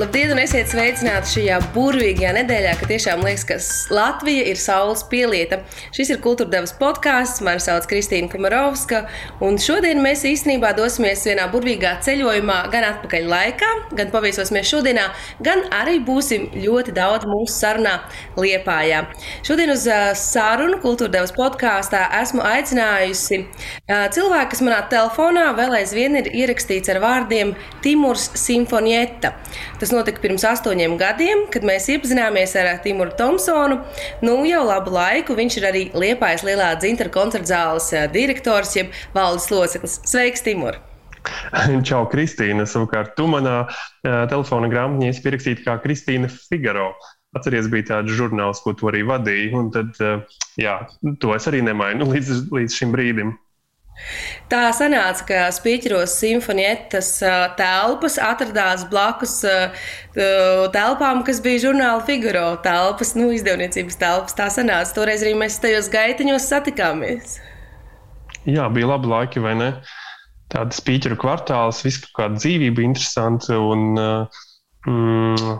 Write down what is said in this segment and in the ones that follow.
Labdien, un esiet sveicināti šajā burvīgajā nedēļā, kad tiešām liekas, ka Latvija ir saules pielieta. Šis ir kultūrdevas podkāsts, mani sauc Kristīna Kamarovska, un šodien mēs īstenībā dosimies vienā burvīgā ceļojumā, gan atpakaļ laikā, gan paviesosimies šodienā, gan arī būsim ļoti daudz mūsu sarunā Liepājā. Šodien uz sarunu kultūrdevas podkāstā esmu aicinājusi cilvēku, kas manā telefonā vēl aizvien ir ierakstīts ar vārdiem Timurs Simfonieta. Tas notika pirms astoņiem gadiem, kad mēs iepazināmies ar Timuru Thompsonu. Nu, jau labu laiku viņš ir arī Liepājas lielā dzintara koncerta zāles eh, direktors, jeb valdes loceklis. Sveiks, Timur! Čau, Kristīna. Savukārt, tu manā uh, telefona grāmatā esi pierakstīta kā Kristīna Figaro. Atceries, bija tāds žurnāls, ko tu arī vadīji. Un tad, uh, jā, to es arī nemainu līdz, līdz šim brīdim. Tā sanāca, ka Spīķeros simfonietas telpas atradās blakus telpām, kas bija žurnāla figūra telpas, nu, izdevniecības telpas. Tā sanāca. Toreiz arī mēs tajos gaitiņos satikāmies. Jā, bija labi laiki, vai ne? Tāda spīķeru kvartāls, viss kā dzīvība, interesanti un mm,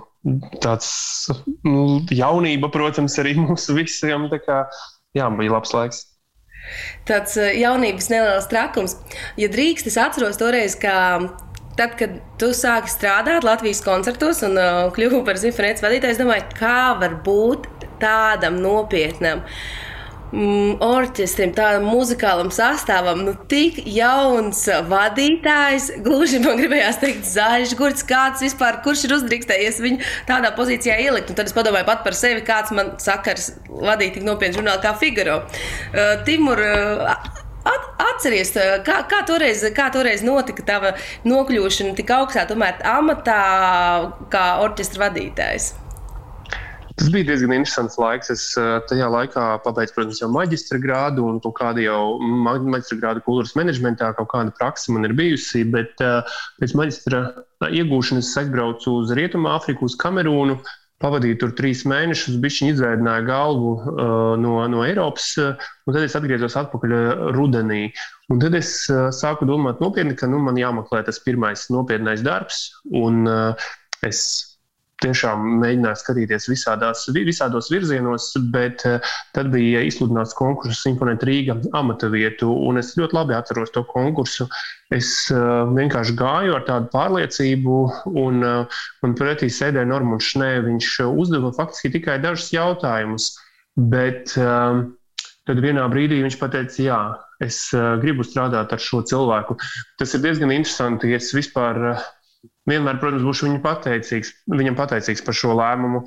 tāds nu, jaunība, protams, arī mūsu visiem. Kā, jā, bija labs laiks. Tāds eh, jaunības neliels trakums. Ja drīkst, es atceros toreiz, ka tad, kad tu sāki strādāt Latvijas koncertos un uh, kļuvu par simfonijas vadītāju, es domāju, kā var būt tādam nopietnam. Uh, orķestrim, tādam muzikālam sastāvam, nu, tik jauns vadītājs. Gluži man gribējās teikt, zaļš, gurķis, kāds vispār, kurš ir uzdrīkstējies viņu tādā pozīcijā ielikt. Un tad es padomāju pat par sevi, kāds man sakars vadīt tik nopietnu žurnālu kā Figaro. Uh, Timur, uh, At, atceries, uh, kā, kā, toreiz, kā toreiz notika tava nokļūšana tik augstā tomēr, amatā kā orķestra vadītājs? Tas bija diezgan interesants laiks. Es tajā laikā pabeidzu, protams, jau maģistra grādu un kaut kādu jau maģistra grādu kultūras menedžmentā, kaut kāda praksa man ir bijusi. Bet eh, pēc maģistra iegūšanas es aizbraucu uz Rietumu Āfriku, uz Kamerūnu. Pavadīju tur trīs mēnešus, bija izvēdināja galvu uh, no, no Eiropas, uh, un tad es atgriezos atpakaļ rudenī. Un tad es uh, sāku domāt nopietni, ka nu, man jāmeklē tas pirmais nopietnais darbs, un uh, es tiešām mēģināju skatīties visādās, visādos virzienos, bet eh, tad bija izsludināts konkurss Simfonēt Rīga amata vietu, un es ļoti labi atceros to konkursu. Es uh, vienkārši gāju ar tādu pārliecību, un, uh, un pretī sēdēja Normons Šnē. Viņš uzdeva faktiski tikai dažus jautājumus, bet tad vienā brīdī viņš pateica, jā, es gribu strādāt ar šo cilvēku. Tas ir diezgan interesanti, ja es vispār vienmēr, protams, būšu viņam pateicīgs, viņam pateicīgs par šo lēmumu.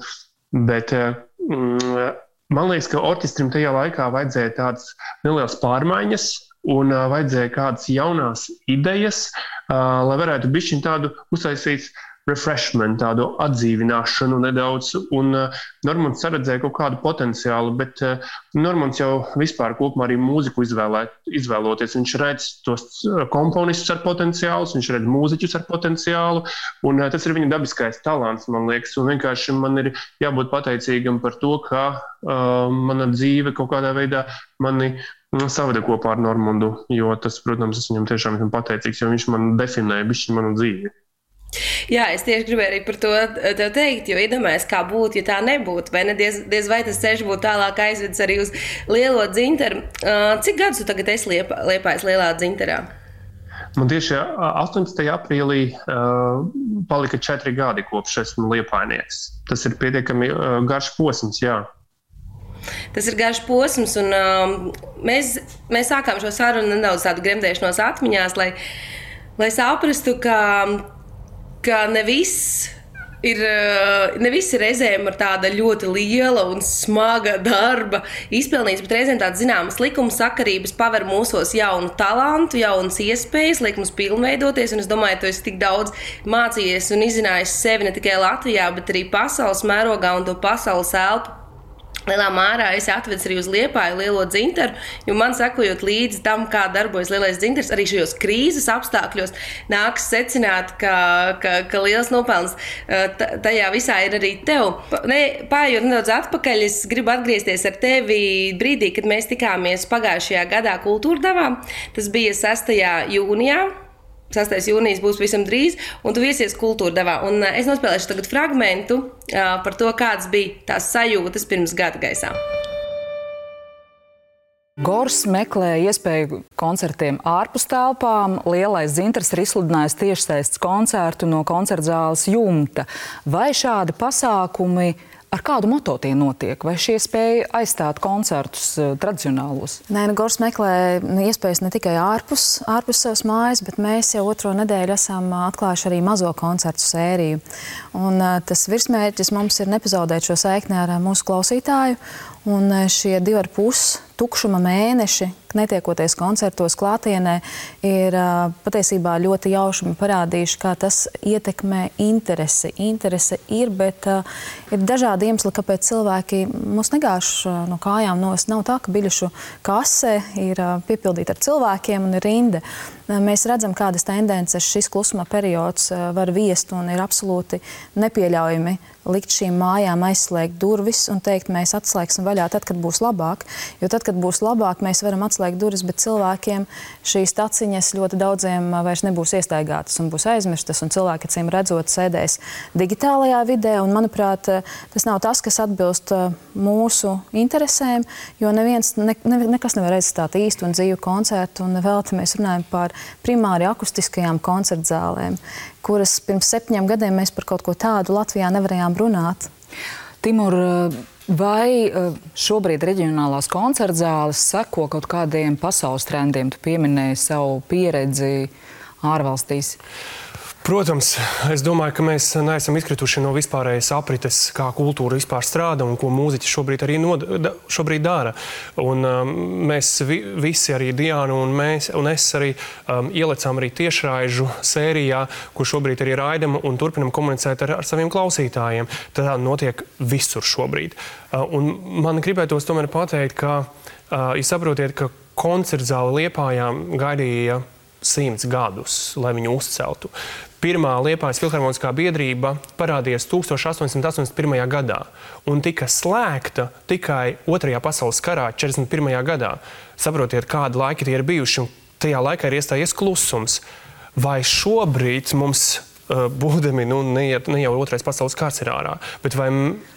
Bet eh, mm, man liekas, ka orķestrim tajā laikā vajadzēja tādas nelielas pārmaiņas. Un uh, vajadzēja kādas jaunas idejas, uh, lai varētu būt tādu uztaisīt uh, refreshment, tādu atdzīvināšanu nedaudz. Un uh, Normons saredzēja kaut kādu potenciālu, bet uh, Normons jau vispār kopumā arī mūziku izvēlē, izvēloties. Viņš redz tos uh, komponistus ar potenciālu, viņš redz mūziķus ar potenciālu, un tas ir viņa dabiskais talants, man liekas. Un vienkārši man ir jābūt pateicīgam par to, ka uh, mana dzīve kaut kādā veidā mani nu, savada kopā ar Normundu, jo tas, protams, es viņam tiešām esmu pateicīgs, jo viņš man definēja bišķi manu dzīvi. Jā, es tieši gribēju arī par to te teikt, jo iedomājieties, kā būtu, ja tā nebūtu. Vai ne diez, diez vai tas ceļš būtu tālāk aizvedis arī uz lielo dzinteru. Cik gadus tu tagad esi liep, liepājis lielā dzinterā? Man tieši 18. aprīlī uh, palika četri gadi, kopš esmu liepainieks. Tas ir pietiekami uh, garš posms, jā. Tas ir garš posms, un uh, mēs, mēs sākām šo sarunu nedaudz tādu gremdēšanos atmiņās, lai, lai saprastu, ka ka ne viss ir eh, ne visi reizēm ar tāda ļoti liela un smaga darba izpelnīts, bet reizēm tādas zināmas likuma sakarības paver mūsos jaunu talantu, jaunas iespējas, liek mums pilnveidoties. Un es domāju, ka tu esi tik daudz mācījies un izzinājis sevi ne tikai Latvijā, bet arī pasaules mērogā un to pasaules elpu Lielā mērā es atvedu arī uz liepāju lielo dzintaru, jo man sekojot līdzi tam, kā darbojas lielais dzintars, arī šajos krīzes apstākļos nāks secināt, ka, ka, ka liels nopelns tajā visā ir arī tev. Pājot nedaudz atpakaļ, es gribu atgriezties ar tevi brīdī, kad mēs tikāmies pagājušajā gadā kultūrdavā. Tas bija 6. jūnijā. 6. jūnijas būs visam drīz, un tu viesies kultūra devā. Un es nospēlēšu tagad fragmentu par to, kādas bija tās sajūtas pirms gada gaisā. Gors meklē iespēju koncertiem ārpus telpām. Lielais dzintars ir izsludinājis tiešsaistes koncertu no koncerta zāles jumta. Vai šādi pasākumi Ar kādu moto tie notiek? Vai šie spēja aizstāt koncertus uh, tradicionālos? Nē, nu, Gors meklē nu, iespējas ne tikai ārpus, ārpus savas mājas, bet mēs jau otro nedēļu esam eh, atklājuši arī mazo koncertu sēriju. Un, uh, tas virsmērķis mums ir nepazaudēt šo saikni ar mūsu klausītāju. Un šie divi ar pus tukšuma mēneši, netiekoties koncertos klātienē, ir patiesībā ļoti jauši parādījuši, kā tas ietekmē interesi. Interese ir, bet uh, ir dažādi iemesli, kāpēc cilvēki mūs negāž no kājām nost. Nav tā, ka biļešu kase ir piepildīta ar cilvēkiem un ir rinda. Mēs redzam, kādas tendences šis klusuma periods var viest un ir absolūti nepieļaujami likt šīm mājām aizslēgt durvis un teikt, mēs atslēgsim vaļā tad, kad būs labāk. Jo tad, kad būs labāk, mēs varam atslēgt durvis, bet cilvēkiem šīs taciņas ļoti daudziem vairs nebūs iestaigātas un būs aizmirstas, cilvēki, acīm redzot, sēdēs digitālajā vidē. Un, manuprāt, tas nav tas, kas atbilst mūsu interesēm, jo neviens ne, ne, nekas nevar aizstāt īstu un dzīvu koncertu. Un vēl te mēs runājam par primāri akustiskajām koncertzālēm, kuras pirms septiņiem gadiem mēs par kaut ko tādu Latvijā nevarējām runāt. Timur, vai eh, šobrīd reģionālās koncertzāles seko kaut kādiem pasaules trendiem? Tu pieminēji savu pieredzi ārvalstīs. Protams, es domāju, ka mēs neesam izkrituši no vispārējās aprites, kā kultūra vispār strādā un ko mūziķi šobrīd arī nod, šobrīd dara. Un, um, mēs vi, visi, arī Diana un, mēs, un es, arī um, ielicām arī tiešraižu sērijā, ko šobrīd arī raidam un turpinam komunicēt ar, ar saviem klausītājiem. Tā notiek visur šobrīd. Uh, un man gribētos tomēr pateikt, ka uh, jūs saprotiet, ka koncertzāle Liepājām gaidīja simts gadus, lai viņu uzceltu. Pirmā Liepājas filharmoniskā biedrība parādījās 1881. gadā un tika slēgta tikai Otrajā pasaules karā, 41. gadā. Saprotiet, kādi laiki tie ir bijuši, un tajā laikā ir iestājies klusums. Vai šobrīd mums Eh, būdami, nu, ne, ne jau otrais pasaules kārs ir ārā, bet vai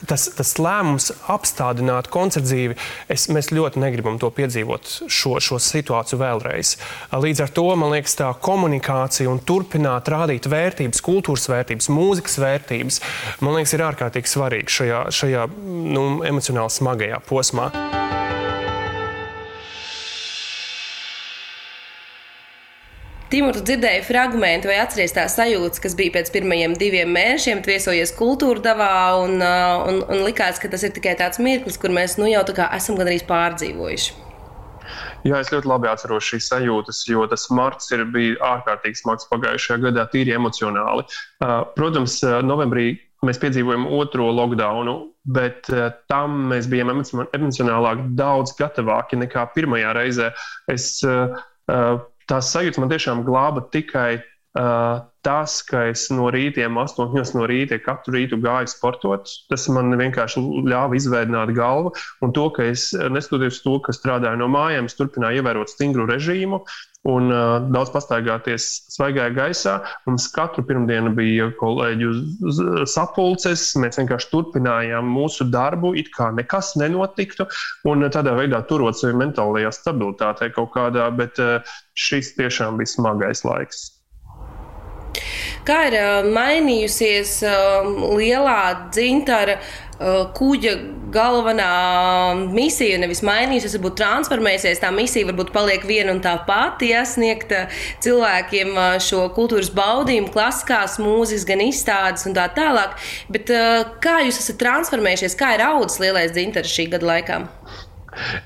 tas, tas lēmums apstādināt koncertu dzīvi, es, mēs ļoti negribam to piedzīvot, šo, šo situāciju vēlreiz. Eh, līdz ar to man liekas, tā komunikācija un turpināt rādīt vērtības, kultūras vērtības, mūzikas vērtības, man liekas, ir ārkārtīgi svarīgi šajā, šajā nu, emocionāli smagajā posmā. Timur, dzirdēji fragment vai atceries tās sajūtas, kas bija pēc pirmajiem diviem mēnešiem, viesojies kultūra davā un, uh, un, un likās, ka tas ir tikai tāds mirklis, kur mēs nu jau tā kā esam gandrīz pārdzīvojuši. Jā, es ļoti labi atceros šīs sajūtas, jo tas marts ir bijis ārkārtīgi smags pagājušajā gadā, tīri emocionāli. Uh, protams, uh, novembrī mēs piedzīvojam otro lockdownu, bet tam mēs bijām emocionālāk daudz gatavāki nekā pirmajā reizē. Es, tās sajūtas man tiešām glāba tikai uh, tas, ka es no rītiem, astoņos no rīta katru rītu gāju sportot. Tas man vienkārši ļāva izveidot galvu. Un to, ka es, neskatoties to, ka strādāju no mājām, es turpināju ievērot stingru režīmu un uh, daudz pastaigāties svaigajā gaisā. Mums katru pirmdienu bija kolēģu sapulces. Mēs vienkārši turpinājām mūsu darbu, it kā nekas nenotiktu. Un tādā veidā turot sevi mentālajā stabilitātē kaut kādā, bet uh, šis tiešām bija smagais laiks. Kā ir mainījusies lielā dzintara kuģa galvenā misija? Nevis mainījusies, varbūt transformēsies. Tā misija varbūt paliek viena un tā pati, ja sniegt cilvēkiem šo kultūras baudījumu, klasiskās mūzikas, gan izstādes un tā tālāk. Bet kā jūs esat transformējušies, kā ir audzis lielais dzintars šī gada laikā?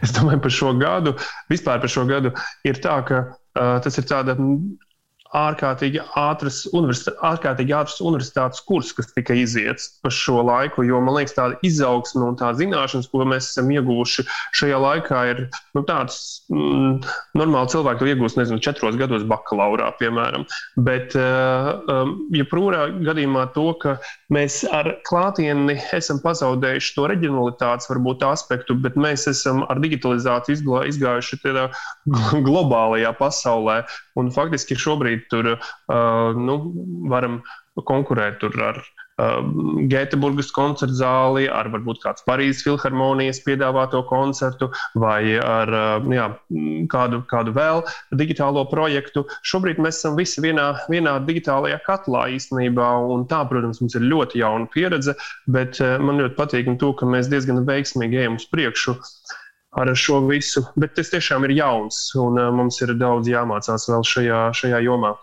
Es domāju, par šo gadu, vispār par šo gadu, ir tā, ka uh, tas ir tāda ārkārtīgi ātras, ārkārtīgi ātras universitātes kurs, kas tika iziets pa šo laiku. Jo man liekas, tāda izaugsme un tā zināšanas, ko mēs esam ieguvuši šajā laikā, ir nu, tāds mm, normāli cilvēki to iegūst, nezinu, četros gados bakalaurā, piemēram. Bet, uh, um, ja prūrā gadījumā to, ka mēs ar klātieni esam pazaudējuši to reģionalitātes varbūt aspektu, bet mēs esam ar digitalizāciju izgājuši tādā globālajā pasaulē. Un faktiski šobrīd tur uh, nu, varam konkurēt ar Um, Gēteburgas koncerta zāli, ar varbūt kāds Parīzes filharmonijas piedāvāto koncertu vai ar um, jā, kādu, kādu vēl digitālo projektu. Šobrīd mēs esam visi vienā, vienā digitālajā katlā īstenībā, un tā, protams, mums ir ļoti jauna pieredze, bet uh, man ļoti patīk to, ka mēs diezgan veiksmīgi ejam uz priekšu ar šo visu. Bet tas tiešām ir jauns, un uh, mums ir daudz jāmācās vēl šajā, šajā jomā.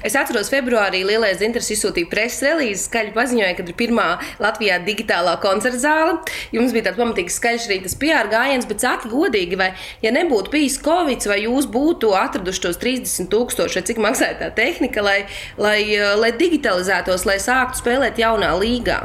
Es atceros, februārī Lielais Zintrs izsūtīja preses relīzi, skaļi paziņoja, ka ir pirmā Latvijā digitālā koncerta zāle. Jums bija tāds pamatīgs skaļš arī tas PR gājiens, bet saki godīgi, vai ja nebūtu bijis Covid, vai jūs būtu atraduši tos 30 tūkstoši, vai cik maksāja tā tehnika, lai, lai, lai digitalizētos, lai sāktu spēlēt jaunā līgā?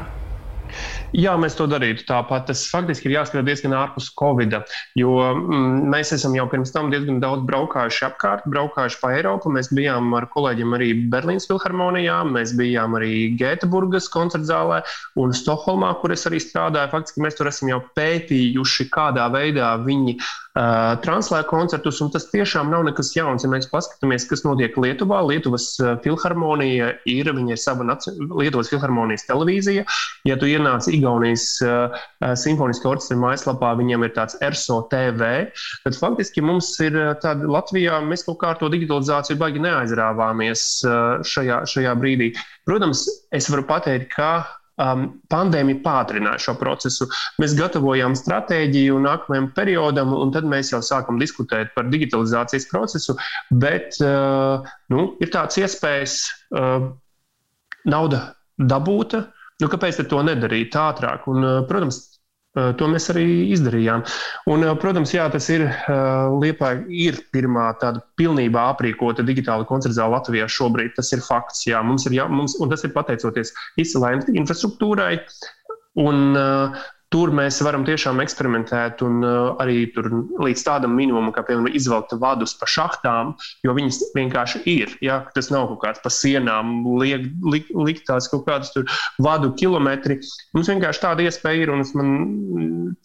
Jā, mēs to darītu tāpat. Tas faktiski ir jāskatās diezgan ārpus Covid, jo mm, mēs esam jau pirms tam diezgan daudz braukājuši apkārt, braukājuši pa Eiropu. Mēs bijām ar kolēģiem arī Berlīnas filharmonijā, mēs bijām arī Gēteburgas koncerta zālē un Stokholmā, kur es arī strādāju. Faktiski mēs tur esam jau pētījuši, kādā veidā viņi uh, translē koncertus, un tas tiešām nav nekas jauns. Ja mēs paskatāmies, kas notiek Lietuvā, Lietuvas filharmonija ir, ir sava Lietuvas filharmonijas televīzija. Ja tu ienāc Igaunijas uh, simfoniskā orķestra mājaslapā, viņiem ir tāds ERSO TV. Tad faktiski mums ir tāda Latvijā, mēs kaut kā ar to digitalizāciju baigi neaizrāvāmies uh, šajā, šajā brīdī. Protams, es varu pateikt, ka um, pandēmija pātrināja šo procesu. Mēs gatavojām stratēģiju nākamajam periodam, un tad mēs jau sākam diskutēt par digitalizācijas procesu. Bet uh, nu, ir tāds iespējas, uh, nauda dabūta, Nu, kāpēc to nedarīt ātrāk? Un, eh, protams, To mēs arī izdarījām. Un, eh, protams, jā, tas ir Liepa, ir pirmā tāda pilnībā aprīkota digitāla koncerta zāle Latvijā šobrīd. Tas ir fakts. Jā, mums ir, jā, mums, un tas ir pateicoties izcilai infrastruktūrai. Un, Tur mēs varam tiešām eksperimentēt un uh, arī līdz tādam minimumam, kā piemēram izvelkt vadus pa šachtām, jo viņas vienkārši ir. Ja? Tas nav kaut kāds pa sienām, liek, lik, liktās kaut kādas vadu kilometri. Mums vienkārši tāda iespēja ir, un man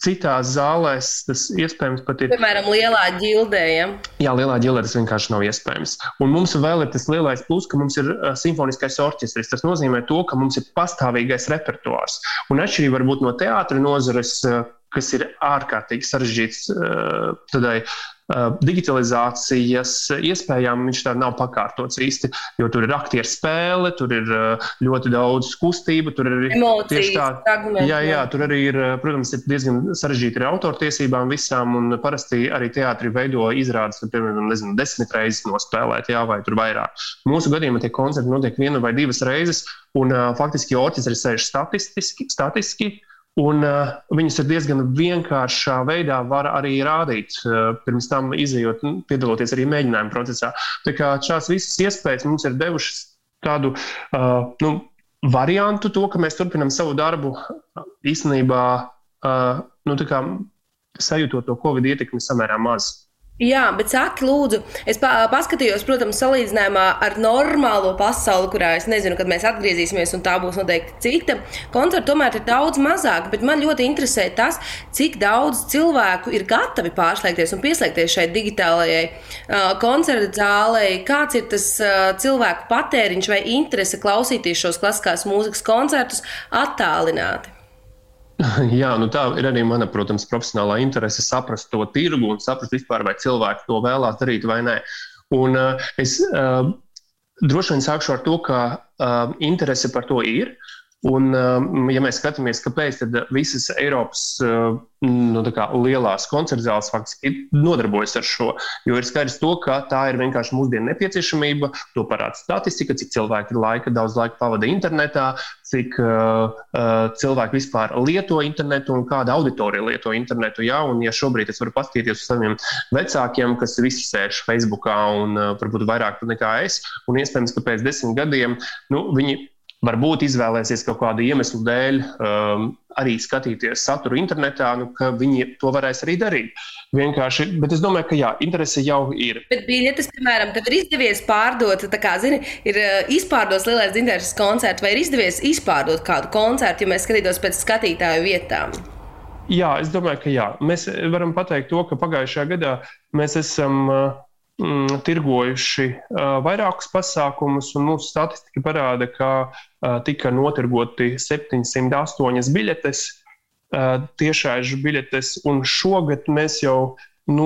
citās zālēs tas iespējams pat ir. Piemēram, lielā ģildē. Ja? Jā, lielā ģildē tas vienkārši nav iespējams. Un mums vēl ir tas lielais plus, ka mums ir uh, simfoniskais orķestris. Tas nozīmē to, ka mums ir pastāvīgais repertuārs. Un atšķirīgi varbūt no teātra no nozares, eh, kas ir ārkārtīgi sarežģīts eh, tādai eh, digitalizācijas iespējām, viņš tā nav pakārtots īsti, jo tur ir aktieru spēle, tur ir ļoti daudz kustību, tur ir tieši tā, jā, jā, tur arī ir, protams, ir diezgan sarežģīti ar autortiesībām visām, un parasti arī teātri veido izrādes, tur, piemēram, nezinu, desmit reizes nospēlēt, jā, vai tur vairāk. Mūsu gadījumā tie koncerti notiek vienu vai divas reizes, un uh, faktiski orķestris sēž statistiski, statiski Un uh, viņus ir diezgan vienkāršā veidā var arī rādīt, uh, pirms tam izējot, nu, piedaloties arī mēģinājuma procesā. Tā kā šās visas iespējas mums ir devušas tādu uh, nu, variantu, to, ka mēs turpinām savu darbu īstenībā uh, nu, sajūtot to Covid ietekmi samērā maz. Jā, bet saki, lūdzu, es paskatījos, protams, salīdzinājumā ar normālo pasauli, kurā es nezinu, kad mēs atgriezīsimies, un tā būs noteikti cita. Koncerti tomēr ir daudz mazāk, bet man ļoti interesē tas, cik daudz cilvēku ir gatavi pārslēgties un pieslēgties šai digitālajai uh, koncerta zālei. Kāds ir tas uh, cilvēku patēriņš vai interese klausīties šos klasiskās mūzikas koncertus attālināti? Jā, nu tā ir arī mana, protams, profesionālā interese saprast to tirgu un saprast vispār, vai cilvēki to vēlās darīt vai nē. Un uh, es uh, droši vien sākšu ar to, ka uh, interese par to ir. Un, um, ja mēs skatāmies, kāpēc visas Eiropas uh, nu, lielās koncerta zāles faktiski nodarbojas ar šo, jo ir skaidrs, to, ka tā ir vienkārši mūsdienu nepieciešamība. To parāda statistika, cik cilvēki laika, daudz laika pavada internetā, cik uh, uh, cilvēki vispār lieto internetu un kāda auditorija lieto internetu. Ja? Un, ja šobrīd es varu paskatīties uz saviem vecākiem, kas visi sēž Facebookā un uh, varbūt vairāk nekā es, un iespējams, ka pēc desmit gadiem nu, viņi varbūt izvēlēsies kaut kādu iemeslu dēļ um, arī skatīties saturu internetā, nu, ka viņi to varēs arī darīt. Vienkārši, bet es domāju, ka jā, interese jau ir. Bet biļetes, piemēram, tev ir izdevies pārdot, tā kā, zini, ir uh, izpārdots lielais intereses koncerts, vai ir izdevies izpārdot kādu koncertu, ja mēs skatītos pēc skatītāju vietām? Jā, es domāju, ka jā. Mēs varam pateikt to, ka pagājušajā gadā mēs esam uh, mm, tirgojuši uh, vairākus pasākumus, un mūsu statistika parāda, ka uh, tika notirgoti 708 biļetes, uh, tiešāžu biļetes, un šogad mēs jau nu,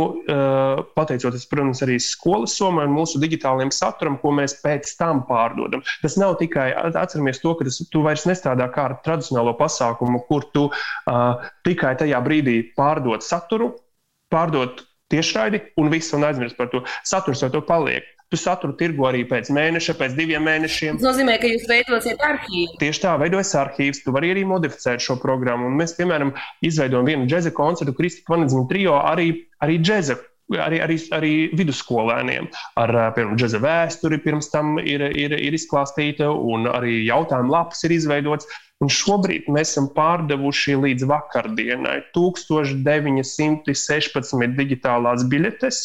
pateicoties, protams, arī skolas somai un mūsu digitālajiem saturam, ko mēs pēc tam pārdodam. Tas nav tikai atceramies to, ka tas, tu vairs nestrādā kā ar tradicionālo pasākumu, kur tu uh, tikai tajā brīdī pārdod saturu, pārdod tiešraidi un viss, un aizmirst par to. Saturs jau to paliek. Tu saturu tirgo arī pēc mēneša, pēc diviem mēnešiem. Tas nozīmē, ka jūs veidosiet arhīvu. Tieši tā, veidojas arhīvs. Tu vari arī modificēt šo programmu. Un mēs, piemēram, izveidojam vienu džēza koncertu, Kristīna Vanadzina trio, arī, arī džēza arī, arī, arī vidusskolēniem. Ar piemēram, džēza vēsturi pirms tam ir, ir, ir izklāstīta, un arī jautājumu lapas ir izveidots. Un šobrīd mēs esam pārdevuši līdz vakardienai 1916 digitālās biļetes,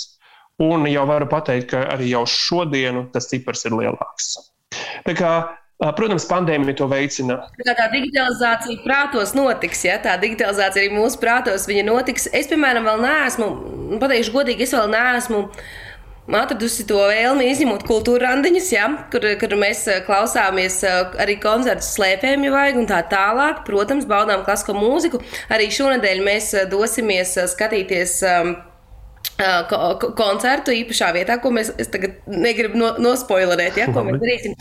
un jau varu pateikt, ka arī jau šodienu tas cipars ir lielāks. Tā kā Protams, pandēmija to veicina. Tā, tā digitalizācija prātos notiks, ja tā digitalizācija arī mūsu prātos notiks. Es, piemēram, vēl neesmu, pateikšu godīgi, es vēl neesmu uh, atradusi to vēlmi izņemot kultūra randiņus, ja, kur, kur mēs eh, klausāmies eh, arī koncertu slēpējumu vajag un tā tālāk. Protams, baudām klasisko mūziku. Arī šonadēļ mēs eh, dosimies skatīties. Um, koncertu īpašā vietā, ko mēs tagad negribam no, nospoilerēt, ja, ko mēs darīsim.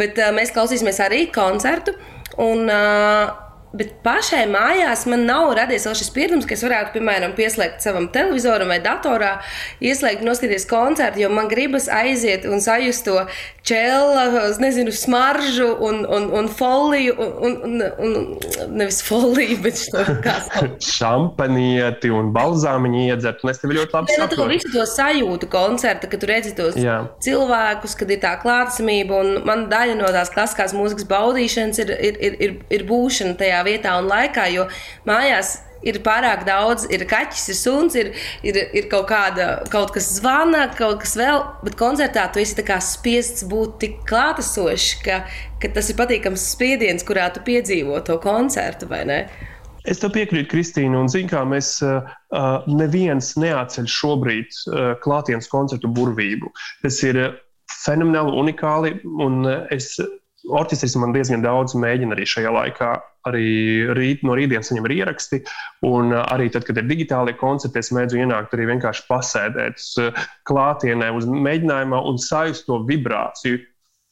Bet uh, mēs klausīsimies arī koncertu. Un, uh, Bet pašai mājās man nav radies vēl šis pieredums, ka es varētu, piemēram, pieslēgt savam televizoram vai datorā, ieslēgt, noskatīties koncertu, jo man gribas aiziet un sajust to čēlu, nezinu, smaržu un, un, un foliju, un, un, un nevis foliju, bet šo. Šampanieti un balzāmiņu iedzert, un es tev ļoti labi saprotu. Tu visu to sajūtu koncerta, kad tu redzi tos Jā. cilvēkus, kad ir tā klātsamība, un man daļa no tās klasiskās mūzikas baudīšanas ir, ir, ir, ir, ir būšana tajā vietā un laikā, jo mājās ir pārāk daudz, ir kaķis, ir suns, ir, ir, ir kaut, kāda, kaut kas zvana, kaut kas vēl, bet koncertā tu esi spiests būt tik klātesošs, ka, ka tas ir patīkams spiediens, kurā tu piedzīvo to koncertu, vai ne? Es tev piekrītu, Kristīna, un zinu, kā mēs uh, neviens neatceļ šobrīd uh, klātienes koncertu burvību. Tas ir fenomenāli unikāli, un es orķestris man diezgan daudz mēģina arī šajā laikā. Arī rīt, no rītdienas viņam ir ieraksti, un arī tad, kad ir digitālie koncerti, es mēģinu ienākt arī vienkārši pasēdēt klātienē uz mēģinājumā un sajust to vibrāciju.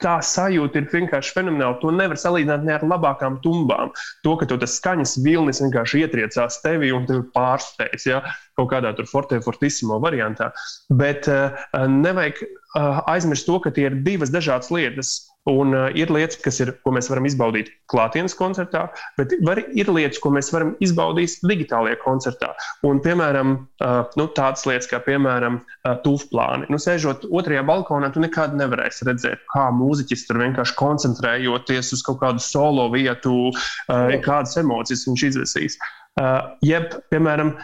Tā sajūta ir vienkārši fenomenāla. To nevar salīdzināt ne ar labākām tumbām. To, ka tas skaņas vilnis vienkārši ietriecās tevī un tevi pārsteidz ja? kaut kādā forte fortissimo variantā. Bet uh, nevajag uh, aizmirst to, ka tie ir divas dažādas lietas Un uh, ir lietas, kas ir, ko mēs varam izbaudīt klātienes koncertā, bet var, ir lietas, ko mēs varam izbaudīt digitālajā koncertā. Un, piemēram, uh, nu, tādas lietas kā, piemēram, uh, tūfplāni. Nu, sēžot otrajā balkonā, tu nekad nevarēsi redzēt, kā mūziķis tur vienkārši koncentrējoties uz kaut kādu solo vietu, uh, kādas emocijas viņš izvesīs. Uh, jeb, piemēram,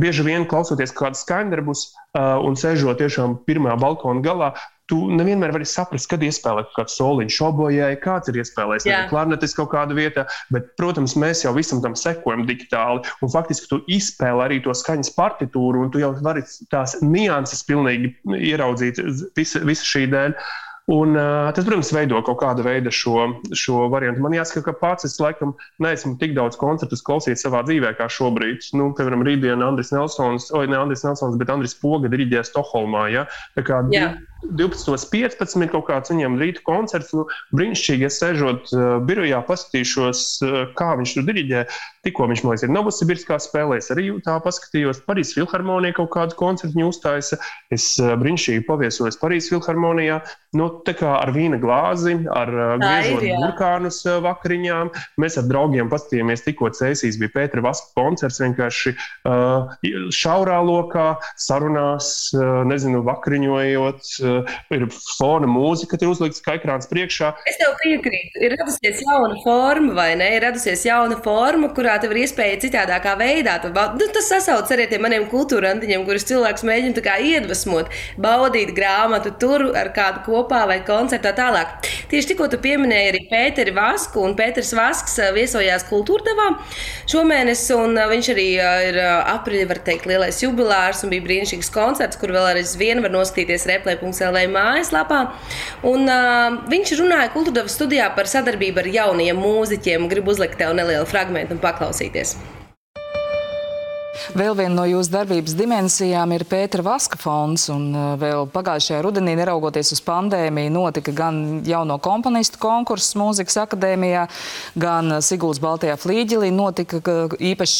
bieži vien klausoties kādu skaņdarbus uh, un sēžot tiešām pirmā balkona galā, tu nevienmēr vari saprast, kad iespēlēt kādu soliņu šobojai, kāds ir iespēlējis klarnetis kaut kādā vietā. Bet, protams, mēs jau visam tam sekojam digitāli. Un faktiski tu izspēlē arī to skaņas partitūru, un tu jau vari tās nianses pilnīgi ieraudzīt visa, visa šī dēļ. Un, uh, tas, protams, veido kaut kādu veidu šo, šo variantu. Man jāsaka, ka pats es laikam neesmu tik daudz koncertus klausījis savā dzīvē, kā šobrīd. Nu, piemēram, rītdien Andris Nelsons, oi, ne Andris Nelsons, bet Andris Poga diriģē Stokholmā. Ja? Tā kā yeah. 12.15. kaut kāds viņam rīta koncerts. Nu, brīnišķīgi, es sēžot uh, birojā, paskatīšos, uh, kā viņš tur diriģē. Tikko viņš man liekas, ir Novosibirskā spēlē, es arī tā paskatījos. Parīzes filharmonija kaut kādu koncertu uztaisa. Es uh, brīnišķīgi paviesojos Parīzes filharmonijā. Nu, tā kā ar vīna glāzi, ar uh, griežot burkānus uh, vakariņām. Mēs ar draugiem paskatījāmies, tikko Cēsīs bija Pētera Vaska koncerts vienkārši uh, šaurā lokā, sarunās, uh, nezinu, vakariņojot uh, ir fona mūzika, ir uzlikta kā ekrāns priekšā. Es tev piekrītu. Ir radusies jauna forma, vai ne? Ir radusies jauna forma, kurā tev ir iespēja citādākā veidā. Tu, nu, tas sasaucas arī ar tiem maniem kultūrantiņiem, kurus cilvēks mēģina iedvesmot, baudīt grāmatu tur ar kādu kopā vai koncertā tālāk. Tieši tikko tu pieminēji arī Pēteri Vasku, un Pēters Vasks viesojās kultūrdevā šomēnes, un viņš arī ir aprīļa, var teikt, lielais jubilārs un bija brīnišķīgs koncerts, kur vēl aizvien var noskatīties replē.lv mājaslapā. Un, uh, viņš runāja kultūrdevas studijā par sadarbību ar jauniem mūziķiem. Gribu uzlikt tev nelielu fragment un paklausīties. Vēl viena no jūsu darbības dimensijām ir Pētera Vaska fonds. Vēl pagājušajā rudenī, neraugoties uz pandēmiju, notika gan jauno komponistu konkurss mūzikas akadēmijā, gan Sigūdas Baltajā flīģelī notika īpašs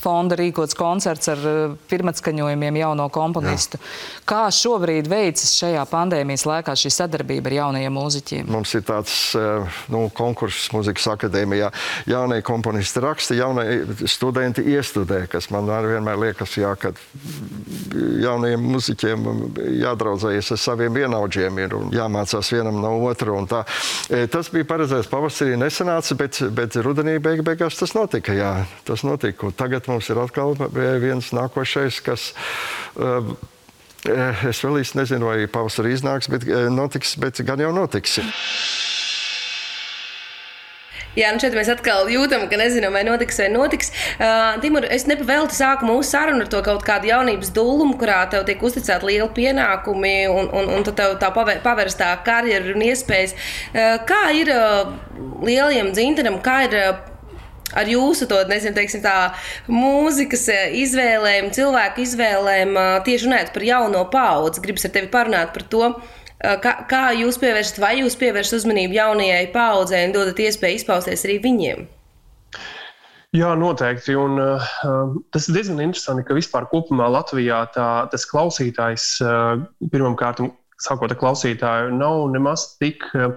fonda rīkots koncerts ar eh, pirmatskaņojumiem jauno komponistu. Jā. Kā šobrīd veicas šajā pandēmijas laikā šī sadarbība ar jaunajiem mūziķiem? Mums ir tāds eh, nu, konkurss muzikas akadēmijā. Jaunie komponisti raksta, jaunie studenti iestudē, kas man vienmēr liekas, jā, ka jaunajiem muziķiem jādraudzējas ar saviem vienaudžiem ir un jāmācās vienam no otra. E, tas bija paredzēts pavasarī, nesanāca, bet, bet rudenī beig beigās tas notika. Jā, tas notika. Tagad mums ir atkal viens nākošais, kas. Uh, Es vēl īsti nezinu, vai pavasarī iznāks, bet, notiks, bet gan jau notiks. Jā, nu šeit mēs atkal jūtam, ka nezinām, vai notiks vai notiks. Uh, Timur, es nepavēltu sāku mūsu sarunu ar to kaut kādu jaunības dūlumu, kurā tev tiek uzticēti lieli pienākumi un, un, un tev tā pavērstā karjera un iespējas. Uh, kā ir uh, lieliem dzinteram, kā ir uh, ar jūsu to, nezinu, teiksim, tā mūzikas eh, izvēlēm, cilvēku izvēlēm, eh, tieši runājot par jauno paudzi. Gribas ar tevi parunāt par to, eh, kā, kā jūs pievēršat, vai jūs pievēršat uzmanību jaunajai paudzei un dodat iespēju izpausties arī viņiem. Jā, noteikti. Un, uh, tas ir diezgan interesanti, ka vispār Latvijā tā, tas klausītājs uh, pirmkārt, sākot ar klausītāju, nav nemaz tik uh,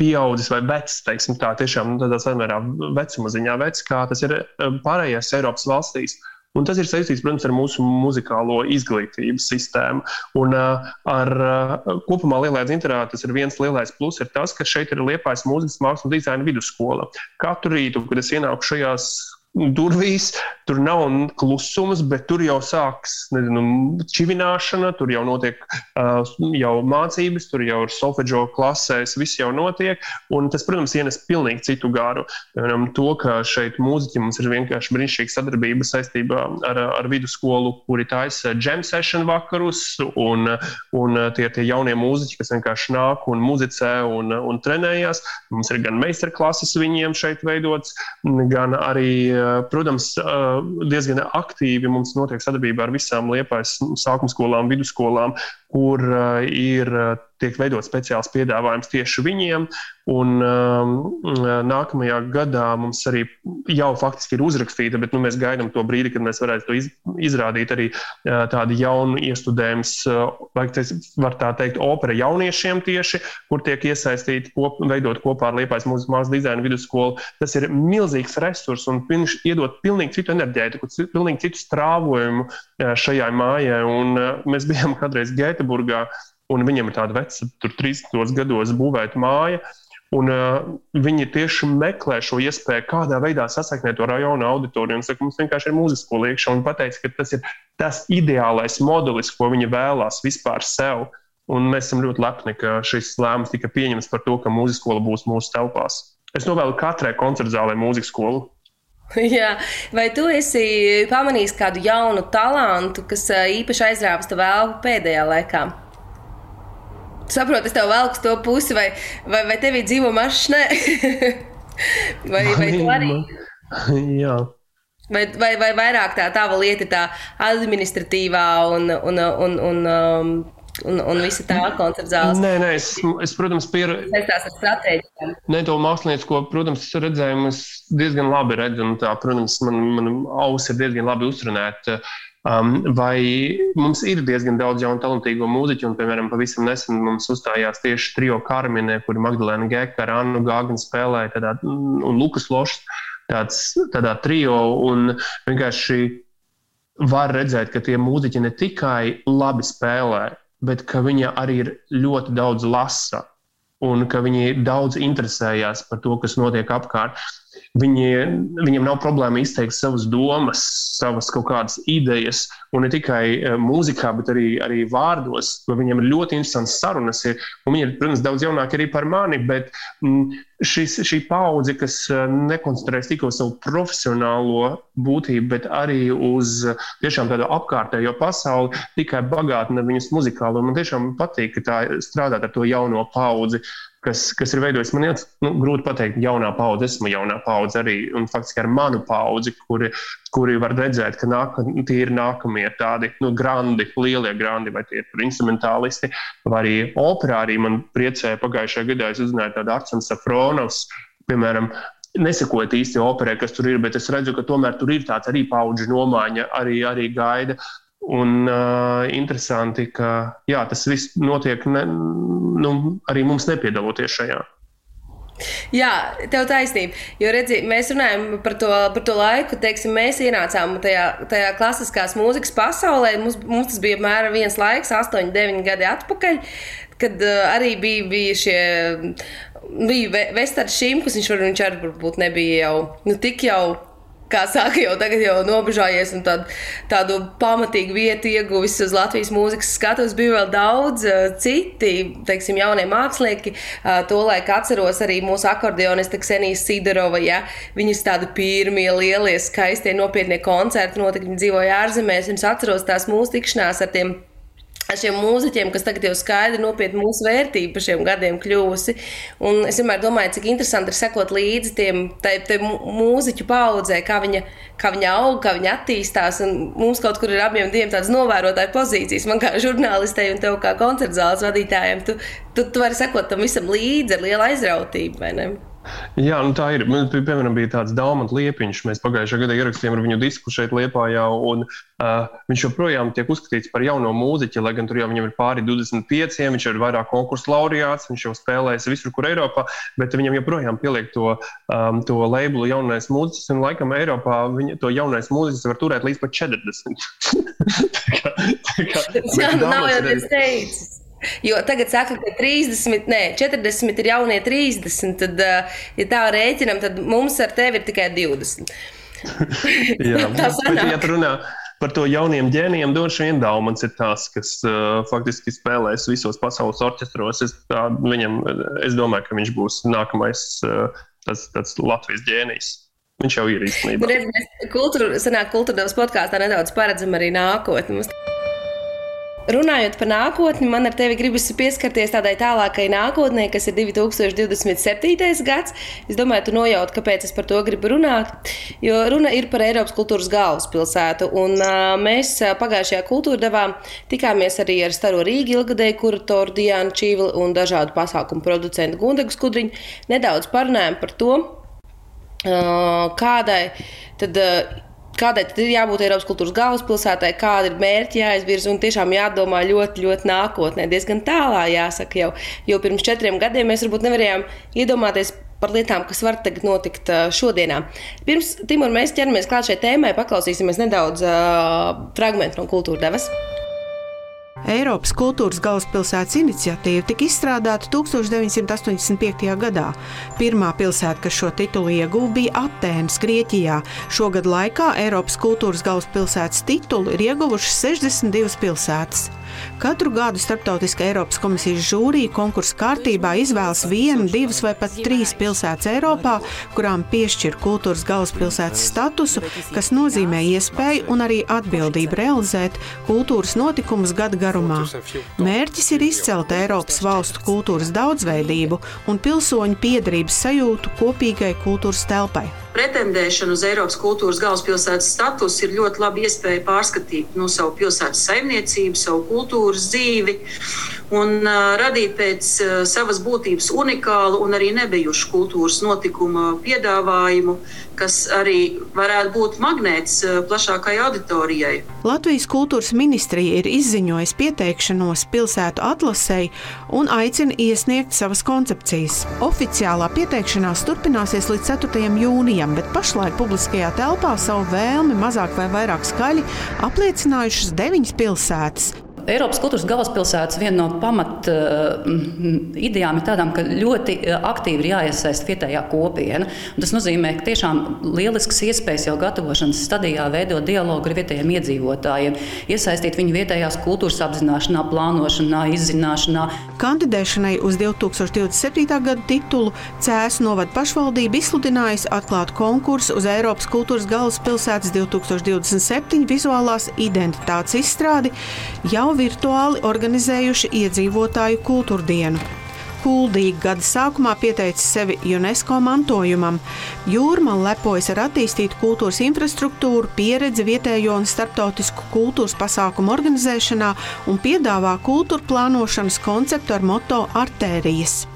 pieaudzis vai vecs, teiksim, tā tiešām nu, tādā samērā vecuma ziņā vecs, kā tas ir eh, pārējās Eiropas valstīs. Un tas ir saistīts, protams, ar mūsu muzikālo izglītības sistēmu. Un uh, ar uh, kopumā lielajā dzinterā tas ir viens lielais plus, ir tas, ka šeit ir Liepājas mūzikas mākslas dizaina vidusskola. Katru rītu, kad es ienāku šajās durvīs. Tur nav klusums, bet tur jau sākas nezinu, čivināšana, tur jau notiek uh, jau mācības, tur jau ir solfeģo klasēs, viss jau notiek. Un tas, protams, ienes pilnīgi citu garu. Piemēram, to, ka šeit mūziķi mums ir vienkārši brīnišķīga sadarbība saistībā ar, ar vidusskolu, kuri taisa jam session vakarus, un, un tie, tie jaunie mūziķi, kas vienkārši nāk un muzicē un, un trenējās. Mums ir gan meistarklases viņiem šeit veidots, gan arī protams, eh, diezgan aktīvi mums notiek sadarbība ar visām Liepājas sākuma skolām, vidusskolām, kur uh, ir uh, tiek veidot speciāls piedāvājums tieši viņiem. Un um, nākamajā gadā mums arī jau faktiski ir uzrakstīta, bet nu, mēs gaidām to brīdi, kad mēs varētu to iz, izrādīt arī uh, tādu jaunu iestudējumu, uh, var tā teikt, opera jauniešiem tieši, kur tiek iesaistīti, kop, veidot kopā ar Liepājas mūzikas mākslas dizaina vidusskolu. Tas ir milzīgs resurs un viņš iedod pilnīgi citu enerģētiku, pilnīgi citu strāvojumu uh, šajā mājā. Un uh, mēs bijām kādreiz Gēta Gēteburgā, un viņam ir tāda veca, tur 30 gados būvēta māja. Un, uh, viņi tieši meklē šo iespēju, kādā veidā sasniegt to rajona auditoriju. Un saka, mums vienkārši ir mūzikas skola iekšā, un pateica, ka tas ir tas ideālais modelis, ko viņi vēlās vispār sev. Un mēs esam ļoti lepni, ka šis lēmums tika pieņemts par to, ka mūzikas skola būs mūsu telpās. Es novēlu katrai koncertu zālē mūzikas skolu. Jā. Vai tu esi pamanījis kādu jaunu talantu, kas īpaši aizrāvis tev vēl pēdējā laikā? Saprotu, es tev velku to pusi, vai, vai, vai tev ir dzīvo mašīna? vai, vai tu arī? Jā. Vai, vai, vai vairāk tā tava lieta tā administratīvā un, un, un, un um, un, un visa tā koncerta zāles. Nē, nē, es, es protams, pieredzēju. Es tās ar stratēģiem. Nē, to māksliniecisko, protams, redzējumu es diezgan labi redzu, un tā, protams, man, man auss ir diezgan labi uzrunēta. Um, vai mums ir diezgan daudz jaunu, talantīgo mūziķu, un, piemēram, pavisam nesen mums uzstājās tieši trio Karminē, kur Magdalēna Geka ar Annu Gāganu spēlēja, tādā, un Lukas Lošs tāds, tādā trio, un vienkārši var redzēt, ka tie mūziķi ne tikai labi spēlē, bet ka viņi arī ir ļoti daudz lasa un ka viņi daudz interesējās par to, kas notiek apkārt. Viņi, viņiem nav problēma izteikt savas domas, savas kaut kādas idejas, un ne tikai eh, mūzikā, bet arī, arī vārdos. Viņiem ir ļoti interesants sarunas. Ir, viņi ir, protams, daudz jaunāki arī par mani, bet mm, šis, šī paudze, kas eh, nekoncentrēs tikai uz savu profesionālo būtību, bet arī uz tiešām tādu apkārtējo pasauli, tikai bagātina viņus muzikāli. Man tiešām patīk, ka tā strādāt ar to jauno paudzi kas, kas ir veidojis. Man ir nu, grūti pateikt, jaunā paudze, esmu jaunā paudze arī, un faktiski ar manu paudzi, kuri, kuri var redzēt, ka nāk, tie ir nākamie tādi nu, grandi, lielie grandi, vai tie ir instrumentālisti, vai arī operā. Arī man priecēja pagājušajā gadā, es uzzināju tādu Artsons Safronovs, piemēram, nesakot īsti operē, kas tur ir, bet es redzu, ka tomēr tur ir tāds arī paudžu nomaiņa, arī, arī gaida. Un uh, interesanti, ka jā, tas viss notiek ne, nu, arī mums nepiedaloties šajā. Jā, tev taisnība. Jo redzi, mēs runājam par to, par to laiku, teiksim, mēs ienācām tajā, tajā klasiskās mūzikas pasaulē. Mums, mums tas bija apmēram viens laiks, 8, 9 gadi atpakaļ, kad uh, arī bija, bija šie. Bija Vestars Šimkus, viņš, varbūt nebija jau nu, tik jau kā saka, jau tagad jau nobežājies un tādu, tādu pamatīgu vietu ieguvis uz Latvijas mūzikas skatuves. Bija vēl daudz uh, citi, teiksim, jaunie mākslinieki. Uh, Tolaik atceros arī mūsu akordeonista Ksenijas Sidorova, ja viņas tādi pirmie lielie, skaistie, nopietnie koncerti notika, viņi dzīvoja ārzemēs, es atceros tās mūsu tikšanās ar tiem šiem mūziķiem, kas tagad jau skaidri nopietni mūsu vērtību par šiem gadiem kļuvusi. Un es vienmēr domāju, cik interesanti ir sekot līdzi tiem tai, tai mūziķu paudzē, kā viņa, kā viņa aug, kā viņa attīstās. Un mums kaut kur ir abiem diviem tādas novērotāju pozīcijas. Man kā žurnālistei un tev kā koncerta zāles vadītājiem, tu, tu, tu vari sekot tam visam līdzi ar lielu aizrautību. Jā, nu tā ir. Man, piemēram, bija tāds Dāmas liepiņš. Mēs pagājušajā gadā ierakstījām ar viņu disku šeit, Lietpājā. Un, uh, viņš joprojām tiek uzskatīts par jauno mūziķi, lai gan tur jau viņam ir pāri 25, viņš ir vairāk konkursu laureāts, viņš jau spēlējis visur, kur Eiropā, bet viņam joprojām pieliek to, um, to labelu jaunais mūziķis. Un laikam Eiropā viņa, to jaunais mūziķis var turēt līdz pat 40. tā kā, tā kā, Jā, nav jau tas teicis. Jo tagad saka, ka 30, nē, 40 ir jaunie 30. Tad, eh, ja tā rēķinam, tad mums ar tevi ir tikai 20. Jā, tas ir. Ja runā par to jauniem ģēnijiem, droši vien Daumans ir tās, kas uh, faktiski spēlēs visos pasaules orķestros. Es, tā, viņam, es domāju, ka viņš būs nākamais uh, tas, tas Latvijas ģēnijs. Viņš jau ir īstenībā. Mēs kultūra, senāk kultūras podkāstā nedaudz paredzam arī nākotni. Runājot par nākotni, man ar tevi gribas pieskarties tādai tālākai nākotnē, kas ir 2027. gads. Es domāju, tu nojauti, kāpēc es par to gribu runāt. Jo runa ir par Eiropas kultūras galvaspilsētu. Un, uh, mēs pagājušajā kultūra devām tikāmies arī ar Staro Rīgas ilgadēju kuratoru Diānu Čīvili un dažādu pasākumu producentu Gundegu Skudriņu. Nedaudz parunājam par to, uh, kādai tad. Uh, Kādai tad ir jābūt Eiropas kultūras galvaspilsētai, kāda ir mērķi jāizvirza un tiešām jādomā ļoti, ļoti nākotnē, diezgan tālā jāsaka jau. Jo pirms četriem gadiem mēs varbūt nevarējām iedomāties par lietām, kas var tagad notikt šodienā. Pirms Timur mēs ķeramies klāt šai tēmai, paklausīsimies nedaudz uh, fragment no kultūra devas. Eiropas kultūras galvaspilsētas iniciatīva tika izstrādāta 1985. gadā. Pirmā pilsēta, kas šo titulu ieguva, bija Atēnas, Grieķijā. Šogad laikā Eiropas kultūras galvaspilsētas titulu ir ieguvušas 62 pilsētas. Katru gadu Startautiskā Eiropas komisijas žūrija konkursu kārtībā izvēlas vienu, divas vai pat trīs pilsētas Eiropā, kurām piešķir kultūras galvaspilsētas statusu, kas nozīmē iespēju un arī atbildību realizēt kultūras notikumus gada garumā. Mērķis ir izcelt Eiropas valstu kultūras daudzveidību un pilsoņu piedarības sajūtu kopīgai kultūras telpai pretendēšana uz Eiropas kultūras galvaspilsētas statusu ir ļoti laba iespēja pārskatīt nu, savu pilsētas saimniecību, savu kultūras dzīvi. Un uh, radīt pēc uh, savas būtības unikālu un arī nebijušu kultūras notikuma piedāvājumu, kas arī varētu būt magnēts uh, plašākai auditorijai. Latvijas kultūras ministrija ir izziņojusi pieteikšanos pilsētu atlasēji un aicina iesniegt savas koncepcijas. Oficiālā pieteikšanās turpināsies līdz 4. jūnijam, bet pašlaik publiskajā telpā savu vēlmi mazāk vai vairāk skaļi apliecinājušas deviņas pilsētas. Eiropas kultūras galvaspilsētas viena no pamat uh, idejām ir tādām, ka ļoti eh, aktīvi ir jāiesaist vietējā kopiena. Un tas nozīmē, ka tiešām lielisks iespējas jau gatavošanas stadijā veidot dialogu ar vietējiem iedzīvotājiem, iesaistīt viņu vietējās kultūras apzināšanā, plānošanā, izzināšanā. Kandidēšanai uz 2027. gada titulu Cēsu novada pašvaldība izsludinājusi atklātu konkursu uz Eiropas kultūras galvaspilsētas 2027 vizuālās identitātes izstrādi jau virtuāli organizējuši iedzīvotāju kultūrdienu. Kuldīgi gada sākumā pieteicis sevi UNESCO mantojumam. Jūrmāla lepojas ar attīstītu kultūras infrastruktūru, pieredzi vietējo un starptautisku kultūras pasākumu organizēšanā un piedāvā kultūra plānošanas konceptu ar moto Artērijas.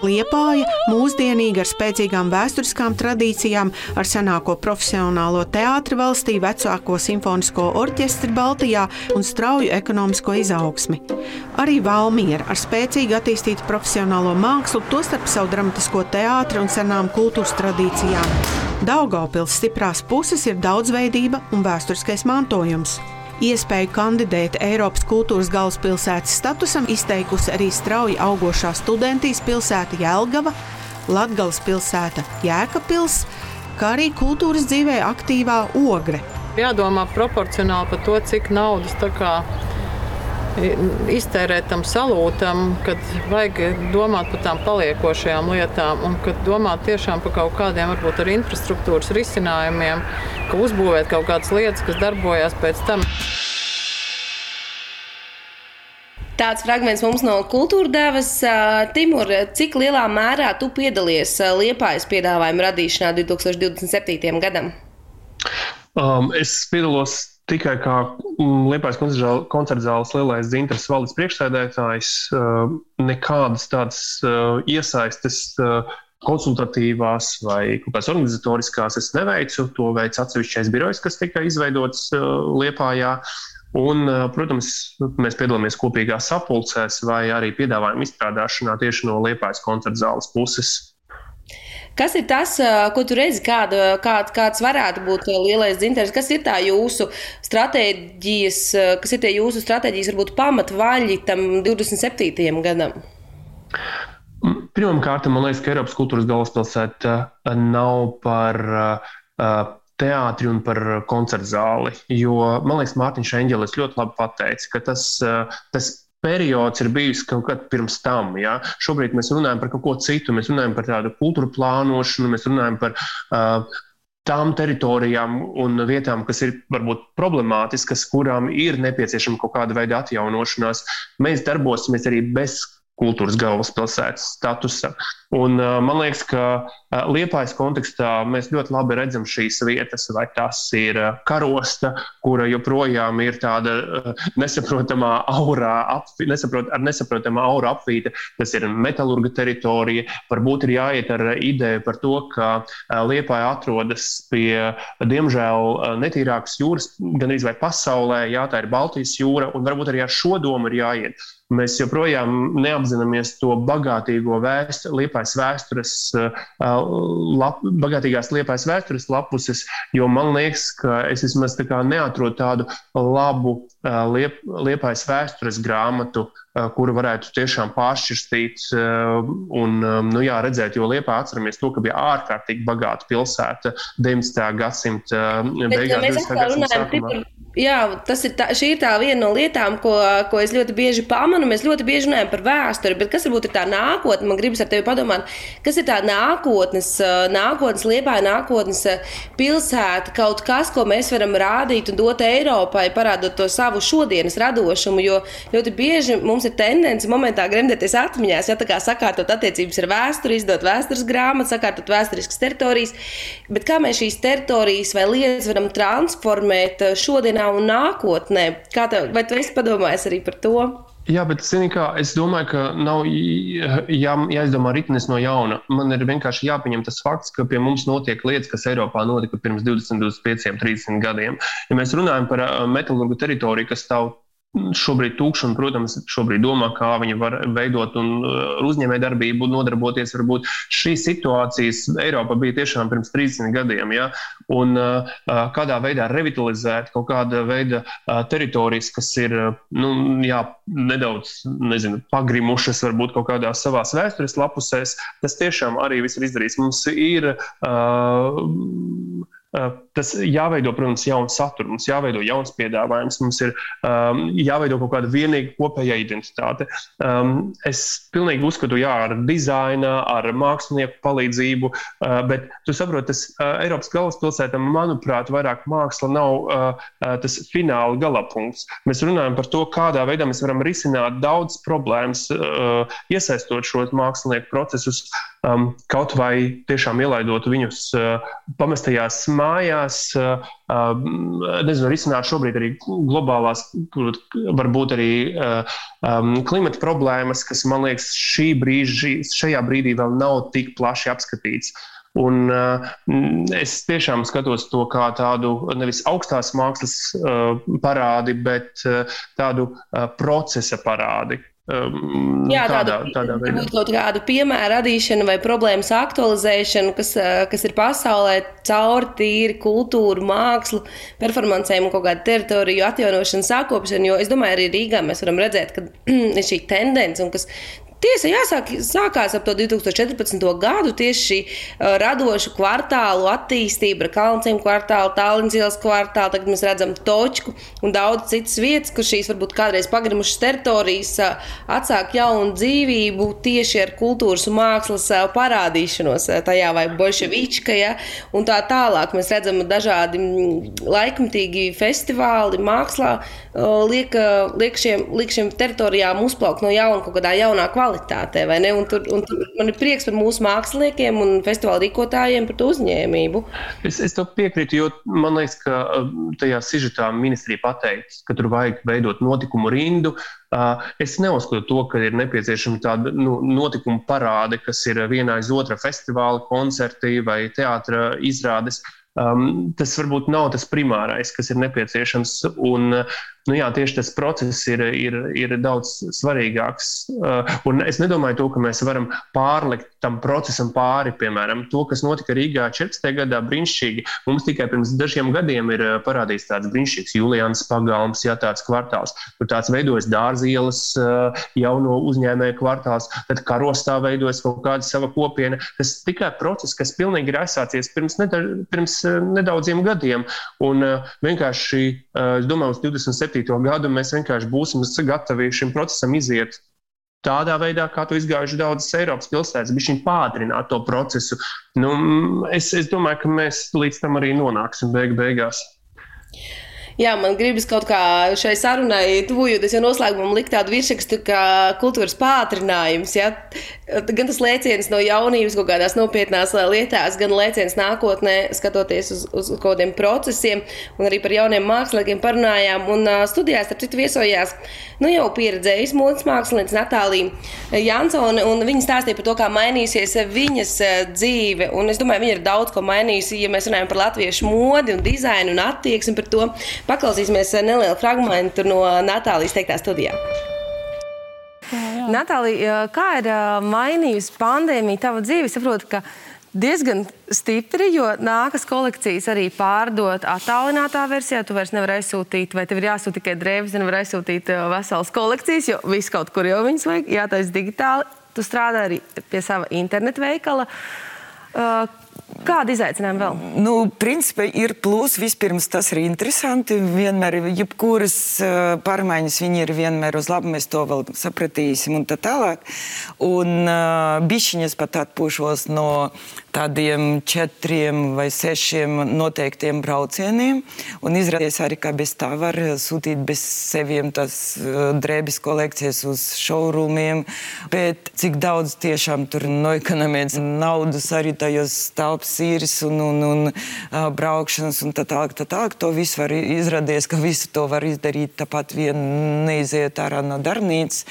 Liepāja mūsdienīga ar spēcīgām vēsturiskām tradīcijām, ar senāko profesionālo teātri valstī, vecāko simfonisko orķestri Baltijā un strauju ekonomisko izaugsmi. Arī Valmiera ar spēcīgi attīstītu profesionālo mākslu, tostarp savu dramatisko teātri un senām kultūras tradīcijām. Daugaupils stiprās puses ir daudzveidība un vēsturiskais mantojums. Iespēju kandidēt Eiropas kultūras galvaspilsētas statusam izteikusi arī strauji augošā studentīs pilsēta Jelgava, Latgales pilsēta Jēkabpils, kā arī kultūras dzīvē aktīvā Ogre. Jādomā proporcionāli par to, cik naudas iztērēt tam salūtam, kad vajag domāt par tām paliekošajām lietām un kad domāt tiešām par kaut kādiem varbūt ar infrastruktūras risinājumiem, ka uzbūvēt kaut kādas lietas, kas darbojas pēc tam. Tāds fragments mums no kultūra devas. Timur, cik lielā mērā tu piedalies Liepājas piedāvājuma radīšanā 2027. gadam? Um, es piedalos tikai kā mm, Liepais koncerta zāles lielais dzintars valdes priekšsēdētājs, uh, nekādas tādas uh, iesaistes uh, konsultatīvās vai kaut kādas organizatoriskās es neveicu. To veids atsevišķais birojs, kas tika izveidots Liepājā. Un, protams, mēs piedalāmies kopīgās sapulcēs vai arī piedāvājumu izstrādāšanā tieši no Liepājas koncerta zāles puses. Kas ir tas, ko tu redzi, kāda, kā, kāds varētu būt lielais dzintars? Kas ir tā jūsu stratēģijas, kas ir tie jūsu stratēģijas, varbūt pamatvaļi tam 27. gadam? Pirmkārt, man liekas, ka Eiropas kultūras galvaspilsēta nav par teātri un par koncertu zāli. Jo man liekas, Mārtiņš Enģelis ļoti labi pateica, ka tas, tas periods ir bijis kaut kad pirms tam. Ja? Šobrīd mēs runājam par kaut ko citu, mēs runājam par tādu kultūru plānošanu, mēs runājam par uh, tām teritorijām un vietām, kas ir varbūt problemātiskas, kurām ir nepieciešama kaut kāda veida atjaunošanās. Mēs darbosimies arī bez kultūras galvaspilsētas statusa. Un, man liekas, ka Liepājas kontekstā mēs ļoti labi redzam šīs vietas, vai tas ir karosta, kura joprojām ir tāda nesaprotamā aurā, apvi, nesaprot, ar nesaprotamā aura apvīta, tas ir metālurga teritorija. Varbūt ir jāiet ar ideju par to, ka Liepāja atrodas pie, diemžēl, netīrākas jūras, gan arī pasaulē, jā, tā ir Baltijas jūra, un varbūt arī ar šo domu ir jāiet. Mēs joprojām neapzināmies to bagātīgo vēsturi, liepais vēstures, lap, bagātīgās liepais vēstures lapuses, jo man liekas, ka es vismaz tā neatrodu tādu labu liep, liepais vēstures grāmatu, kuru varētu tiešām pāršķirstīt un nu, jā, redzēt, jo Liepā atceramies to, ka bija ārkārtīgi bagāta pilsēta 19. gadsimta beigās. Mēs atkal runājam par Jā, tas ir tā, ir tā viena no lietām, ko, ko es ļoti bieži pamanu. Mēs ļoti bieži runājam par vēsturi, bet kas varbūt ir tā nākotne? Man gribas ar tevi padomāt, kas ir tā nākotnes, nākotnes liepā, nākotnes pilsēta, kaut kas, ko mēs varam rādīt un dot Eiropai, parādot to savu šodienas radošumu. Jo ļoti bieži mums ir tendence momentā gremdēties atmiņās, ja tā kā sakārtot attiecības ar vēsturi, izdot vēstures grāmatu, sakārtot vēsturiskas teritorijas. Bet kā mēs šīs teritorijas vai lietas varam transformēt šodien? šodienā un nākotnē. Kā tev, vai tu esi padomājis arī par to? Jā, bet kā, es domāju, ka nav jā, jāizdomā ritnis no jauna. Man ir vienkārši jāpieņem tas fakts, ka pie mums notiek lietas, kas Eiropā notika pirms 20, 25, 30 gadiem. Ja mēs runājam par metālurgu teritoriju, kas stāv šobrīd tukša, un, protams, šobrīd domā, kā viņi var veidot un uh, uzņēmējdarbību, nodarboties. Varbūt šīs situācijas Eiropā bija tiešām pirms 30 gadiem, ja? un uh, uh, kādā veidā revitalizēt kaut kāda veida teritorijas, kas ir nu, jā, nedaudz nezinu, pagrimušas, varbūt kaut kādā savā vēstures lapusēs, tas tiešām arī viss ir izdarīts. Mums ir uh, tas jāveido, protams, jauns saturs, mums jāveido jauns piedāvājums, mums ir um, jāveido kaut kāda vienīga kopējā identitāte. Um, es pilnīgi uzskatu, jā, ar dizaina, ar mākslinieku palīdzību, uh, bet tu saproti, tas uh, Eiropas galvaspilsēta, manuprāt, vairāk māksla nav uh, tas fināla galapunkts. Mēs runājam par to, kādā veidā mēs varam risināt daudz problēmas, uh, iesaistot šos mākslinieku procesus, um, kaut vai tiešām ielaidot viņus uh, pamestajās mājās, nezinu, risināt šobrīd arī globālās, varbūt arī klimata problēmas, kas man liekas šī brīži, šajā brīdī vēl nav tik plaši apskatīts. Un, uh, es tiešām skatos to kā tādu nevis augstās mākslas uh, parādi, bet uh, tādu uh, procesa parādi. Um, Jā, tādā, veidā. Būtu kaut kāda piemēra radīšana vai problēmas aktualizēšana, kas, kas ir pasaulē cauri tīri kultūru, mākslu, performancēm un kaut kādu teritoriju atjaunošanu, sākopšanu. Jo es domāju, arī Rīgā mēs varam redzēt, ka ir šī tendence, un kas Tiesa, jāsāk, sākās ap 2014. gadu tieši radošu kvartālu attīstība, Kalnciem kvartālu, Tallinas ielas kvartālu, tagad mēs redzam Točku un daudz citas vietas, kur šīs varbūt kādreiz pagrimušas teritorijas atsāk jaunu dzīvību tieši ar kultūras un mākslas parādīšanos tajā vai bolševička, ja, un tā tālāk. Mēs redzam dažādi laikmetīgi festivāli mākslā, liek, liek, šiem, liek šiem teritorijām uzplaukt no jauna kaut kādā jaunā kvalitātē kvalitātē. Un tur, un tur man ir prieks par mūsu māksliniekiem un festivāla rīkotājiem par to uzņēmību. Es, es to piekrītu, jo man liekas, ka um, tajā sižetā ministrija pateica, ka tur vajag veidot notikumu rindu. Uh, es neuzskatu to, ka ir nepieciešama tāda nu, notikuma parāde, kas ir viena aiz otra festivāla, koncerti vai teātras izrādes. Um, tas varbūt nav tas primārais, kas ir nepieciešams. Un, nu, jā, tieši tas process ir, ir, ir daudz svarīgāks. Uh, un es nedomāju, to, ka mēs varam pārlikt tam procesam pāri. Piemēram, to, kas notika Rīgā 14. gadā, brīnišķīgi. Mums tikai pirms dažiem gadiem ir uh, parādīts tāds brīnišķīgs Julians pagalms, jā, tāds kvartāls, kur tāds veidojas dārzielas, uh, jauno uzņēmēju kvartāls, tad karostā veidojas kaut kāda sava kopiena. Tas tikai process, kas pilnīgi ir aizsācies pirms, nedaļ, pirms nedaudziem gadiem. Un vienkārši, es domāju, uz 27 2027. gadu mēs vienkārši būsim gatavi šim procesam iziet tādā veidā, kā to izgājuši daudzas Eiropas pilsētas, bija šī pātrināt to procesu. Nu, es, es domāju, ka mēs līdz tam arī nonāksim beig beigās. Jā, man gribas kaut kā šai sarunai, tuvojoties jau noslēgumam, likt tādu virsrakstu, kā kultūras pātrinājums. Ja? Gan tas lēciens no jaunības, kaut kādās nopietnās lietās, gan lēciens nākotnē, skatoties uz, uz kaut kādiem procesiem, un arī par jauniem māksliniekiem parunājām. Un studijās, starp citu, viesojās nu, jau pieredzējusi modes mākslinieca Natālija Jansone, un viņa stāstīja par to, kā mainīsies viņas dzīve. Un es domāju, viņa ir daudz ko mainījusi, ja mēs runājam par latviešu modi un dizainu un attieksmi par to. Paklausīsimies nelielu fragment no Natālijas teiktā studijā. Natālija, kā ir mainījusi pandēmija tava dzīve? Es saprotu, ka diezgan stipri, jo nākas kolekcijas arī pārdot attālinātā versijā. Tu vairs nevari aizsūtīt, vai tev ir jāsūta tikai drēbes, nevar aizsūtīt veselas kolekcijas, jo viss kaut kur jau viņas vajag, jātaisa digitāli. Tu strādā arī pie sava internetu veikala. Kādi izaicinājumi vēl? Nu, principā ir plus. Vispirms tas ir interesanti. Vienmēr, jebkuras uh, pārmaiņas, viņi ir vienmēr uz labu. Mēs to vēl sapratīsim un tā tālāk. Un uh, bišķiņas pat atpūšos no tādiem četriem vai sešiem noteiktiem braucieniem. Un izrādījās arī, ka bez tā var sūtīt bez seviem tās uh, drēbes kolekcijas uz šourumiem. Bet cik daudz tiešām tur noekonomēts naudas arī tajos stāvs īris un, un, un uh, braukšanas un tā tālāk, tā tālāk. To visu var izrādīties, ka visu to var izdarīt tāpat vien neiziet ārā no darbnīcas.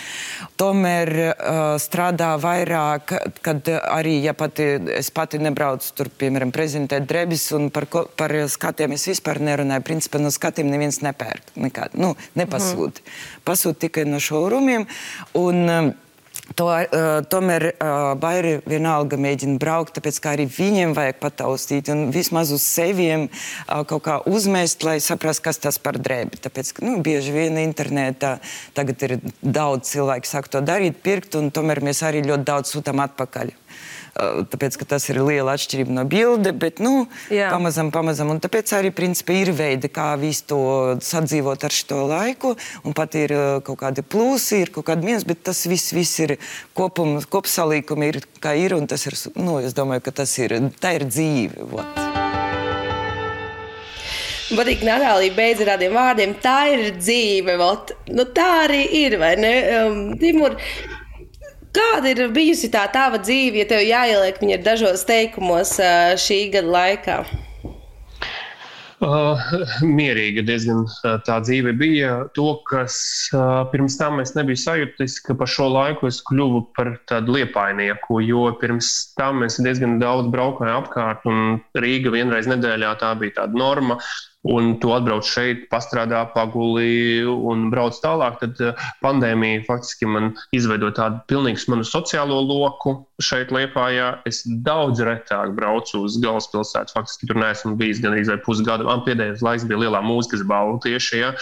Tomēr uh, strādā vairāk, kad arī, ja pati es pat pati nebraucu tur, piemēram, prezentēt drēbes, un par, ko, par skatiem es vispār nerunāju. Principā no skatiem neviens nepērk, nekā, nu, nepasūta. Mm. Pasūta tikai no šaurumiem. Un, um, To, uh, tomēr uh, bairi vienalga mēģina braukt, tāpēc kā arī viņiem vajag pataustīt un vismaz uz seviem uh, kaut kā uzmest, lai saprastu, kas tas par drēbi. Tāpēc, ka nu, bieži vien internetā tagad ir daudz cilvēku sāk to darīt, pirkt, un tomēr mēs arī ļoti daudz sūtām atpakaļ. Tāpēc, tas ir liela atšķirība no bilde, bet nu, Jā. pamazam, pamazam. Un tāpēc arī principā, ir veidi, kā visu to sadzīvot ar šo laiku. Un pat ir kaut kādi plusi, ir kaut kādi mīnus, bet tas viss, viss ir kopums, kopsalīkumi, ir kā ir. Un tas ir, nu, es domāju, ka tas ir, tā ir dzīve. Vat. Patīk, Natālija beidz ar tādiem vārdiem. Tā ir dzīve. Vat. Nu, tā arī ir. Um, Timur, Kāda ir bijusi tā tava dzīve, ja tev jāieliek viņa dažos teikumos šī gada laikā? Uh, mierīga diezgan tā dzīve bija. To, kas uh, pirms tam es nebiju sajūtis, ka pa šo laiku es kļuvu par tādu liepainieku, jo pirms tam es diezgan daudz braukāju apkārt, un Rīga vienreiz nedēļā tā bija tāda norma un tu atbrauc šeit, pastrādā, pagulī un brauc tālāk, tad eh, pandēmija faktiski man izveido tādu pilnīgu manu sociālo loku šeit, Lietpājā. Es daudz retāk braucu uz galvaspilsētu. Faktiski tur neesmu bijis gan arī pusgadu. Man pēdējais laiks bija lielā mūzikas balva tieši. Ja.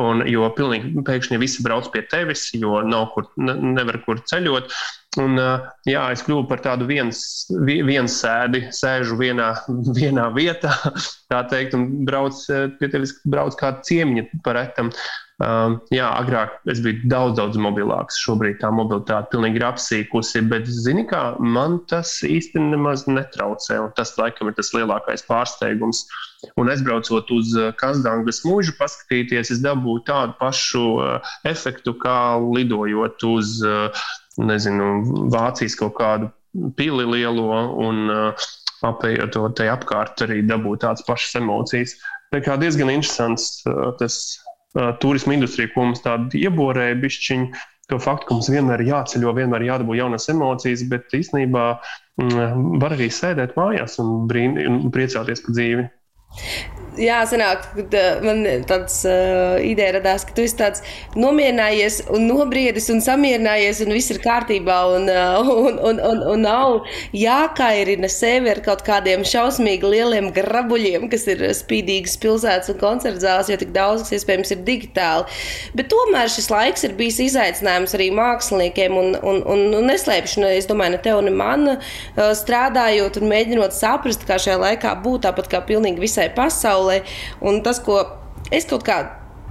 Un, jo pilnīgi pēkšņi visi brauc pie tevis, jo nav kur, ne, nevar kur ceļot. Un, jā, es kļuvu par tādu viens, viens sēdi, sēžu vienā, vienā vietā, tā teikt, un brauc pie tevis, brauc kā ciemiņa par etam. Um, jā, agrāk es biju daudz, daudz mobilāks. Šobrīd tā mobilitāte pilnīgi ir apsīkusi, bet, zini, kā man tas īstenībā nemaz netraucē. Tas, laikam, ir tas lielākais pārsteigums. Un aizbraucot uz Kazdangas mūžu, paskatīties, es dabūju tādu pašu uh, efektu, kā lidojot uz uh, nezinu, Vācijas kaut kādu pili lielo un uh, apējot to te apkārt, arī dabūt tādas pašas emocijas. Tā kā diezgan interesants uh, tas uh, turisma industrija, ko mums tādu ieborēja bišķiņu. To faktu, ka mums vienmēr ir jāceļo, vienmēr ir jādabū jaunas emocijas, bet īstenībā mm, var arī sēdēt mājās un, brīn, un priecāties par dzīvi. Jā, sanāk, man tāds uh, ideja radās, ka tu esi tāds nomierinājies un nobriedis un samierinājies un viss ir kārtībā un, uh, un, un, un, un nav jākairina sevi ar kaut kādiem šausmīgi lieliem grabuļiem, kas ir spīdīgas pilsētas un koncertzāles, jo tik daudz, kas iespējams ir digitāli. Bet tomēr šis laiks ir bijis izaicinājums arī māksliniekiem un, un, un, un neslēpšu, es domāju, ne tev, ne man uh, strādājot un mēģinot saprast, kā šajā laikā būt tāpat kā pilnīgi visai pasaulē pasaulē. Un tas, ko es kaut kā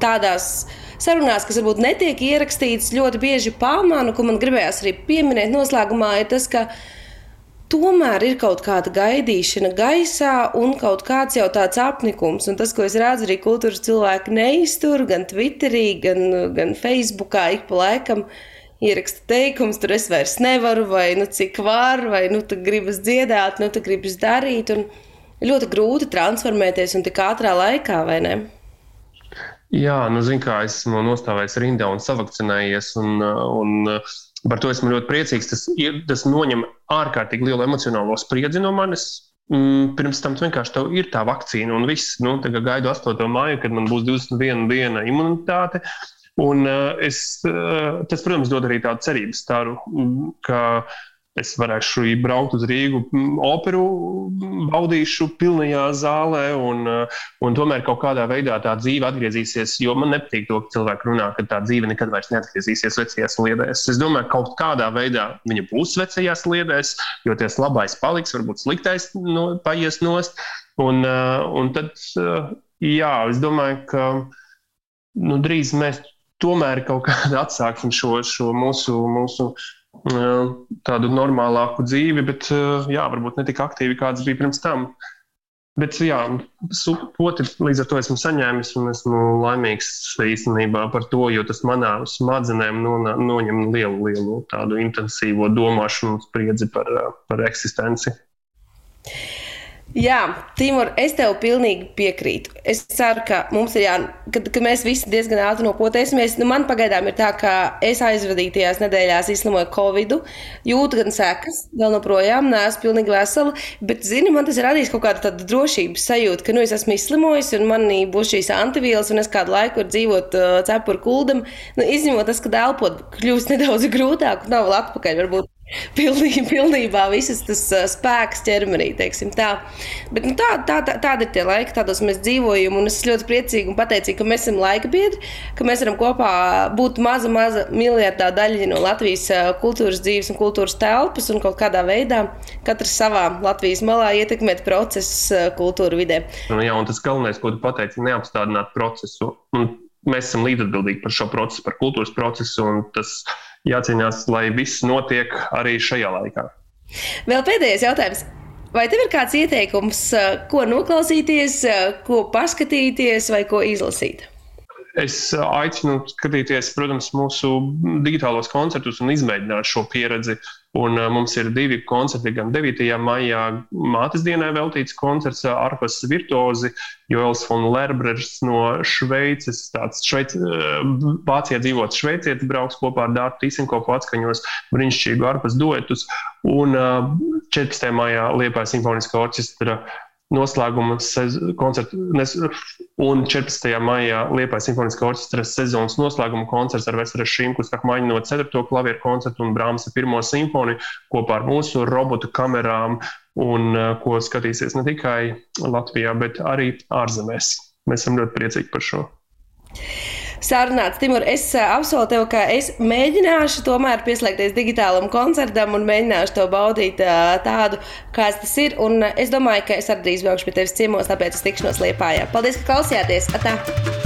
tādās sarunās, kas varbūt netiek ierakstītas, ļoti bieži pamanu, ko man gribējās arī pieminēt noslēgumā, ir tas, ka tomēr ir kaut kāda gaidīšana gaisā un kaut kāds jau tāds apnikums. Un tas, ko es redzu, arī kultūras cilvēki neiztur gan Twitterī, gan, gan Facebookā ik pa laikam. Ieraksta teikums, tur es vairs nevaru, vai nu cik var, vai nu tu gribas dziedāt, nu tu gribas darīt. Un, ļoti grūti transformēties un tik ātrā laikā, vai ne? Jā, nu, zinu, kā esmu nostājis rindā un savakcinējies. Un, un par to esmu ļoti priecīgs. Tas, tas noņem ārkārtīgi lielu emocionālo spriedzi no manis. Mm, pirms tam vienkārši ir tā vakcīna, un viss, nu, gaidu 8. māju, kad man būs 21 diena imunitāte. Un, uh, es, uh, tas, protams, dod arī tādu cerības staru, ka uh, es varēšu braukt uz Rīgu, operu baudīšu pilnajā zālē, un, un tomēr kaut kādā veidā tā dzīve atgriezīsies. Jo man nepatīk to, ka cilvēki runā, ka tā dzīve nekad vairs neatgriezīsies vecajās sliedēs. Es domāju, ka kaut kādā veidā viņa būs vecajās sliedēs, jo tas labais paliks, varbūt sliktais no, paies nost. Un, un tad, jā, es domāju, ka nu, drīz mēs tomēr kaut kādā atsāksim šo, šo mūsu. mūsu tādu normālāku dzīvi, bet jā, varbūt ne tik aktīvi, kāds bija pirms tam. Bet, jā, poti līdz ar to esmu saņēmis un esmu laimīgs īstenībā par to, jo tas manā smadzenēm noņem lielu, lielu tādu intensīvo domāšanu, spriedzi par, par eksistenci. Jā, Timur, es tev pilnīgi piekrītu. Es ceru, ka mums ir jā, ka, ka mēs visi diezgan ātri nopotēsimies. Nu, man pagaidām ir tā, ka es aizvadītajās nedēļās izslimoju Covid, jūtu gan sekas, vēl joprojām neesmu pilnīgi vesela, bet, zini, man tas ir radījis kaut kādu tādu drošības sajūtu, ka, nu, es esmu izslimojis un manī būs šīs antivielas un es kādu laiku varu dzīvot uh, cepuru kuldam. Nu, izņemot tas, ka elpot kļūst nedaudz grūtāk un nav vēl atpakaļ varbūt Pilnībā, pilnībā visas tas spēks ķermenī, teiksim tā. Bet, nu, tā, tā, tā, tāda ir tie laiki, kādos mēs dzīvojam. Un es ļoti priecīgi un pateicīgi, ka mēs esam laika biedri, ka mēs varam kopā būt maza, maza miljardā daļa no Latvijas kultūras dzīves un kultūras telpas un kaut kādā veidā katrs savā Latvijas malā ietekmēt procesus kultūra vidē. Nu, jā, un tas galvenais, ko tu pateici, neapstādināt procesu. Un mēs esam līdzdalīgi par šo procesu, par kultūras procesu. Tas jācīnās, lai viss notiek arī šajā laikā. Vēl pēdējais jautājums. Vai tev ir kāds ieteikums, ko noklausīties, ko paskatīties vai ko izlasīt? Es aicinu skatīties, protams, mūsu digitālos koncertus un izmēģināt šo pieredzi. Un uh, mums ir divi koncerti, gan 9. maijā mātes dienai veltīts koncerts Arpas virtuozi, Joels von Lerbrechts no Šveices. Tāds šveic, Vācijā dzīvots šveicietis brauks kopā ar Dārtu Tisenkopu atskaņos brīnišķīgu Arpas duetus. Un uh, 14. maijā Liepāja simfoniskā orķestra noslēguma koncertu, un 14. maijā Liepājas simfoniskā orķestra sezonas noslēguma koncerts ar Vesaru Šimku Stakmaņu no 4. klavieru koncertu un Brāmsa 1. simfoniju kopā ar mūsu robotu kamerām, un uh, ko skatīsies ne tikai Latvijā, bet arī ārzemēs. Mēs esam ļoti priecīgi par šo sarunāts. Timur, es eh, apsolu tev, ka es mēģināšu tomēr pieslēgties digitālam koncertam un mēģināšu to baudīt eh, tādu, kāds tas ir. Un eh, es domāju, ka es arī drīz braukšu pie tevis ciemos, tāpēc es tikšanos liepājā. Paldies, ka klausījāties! Atā.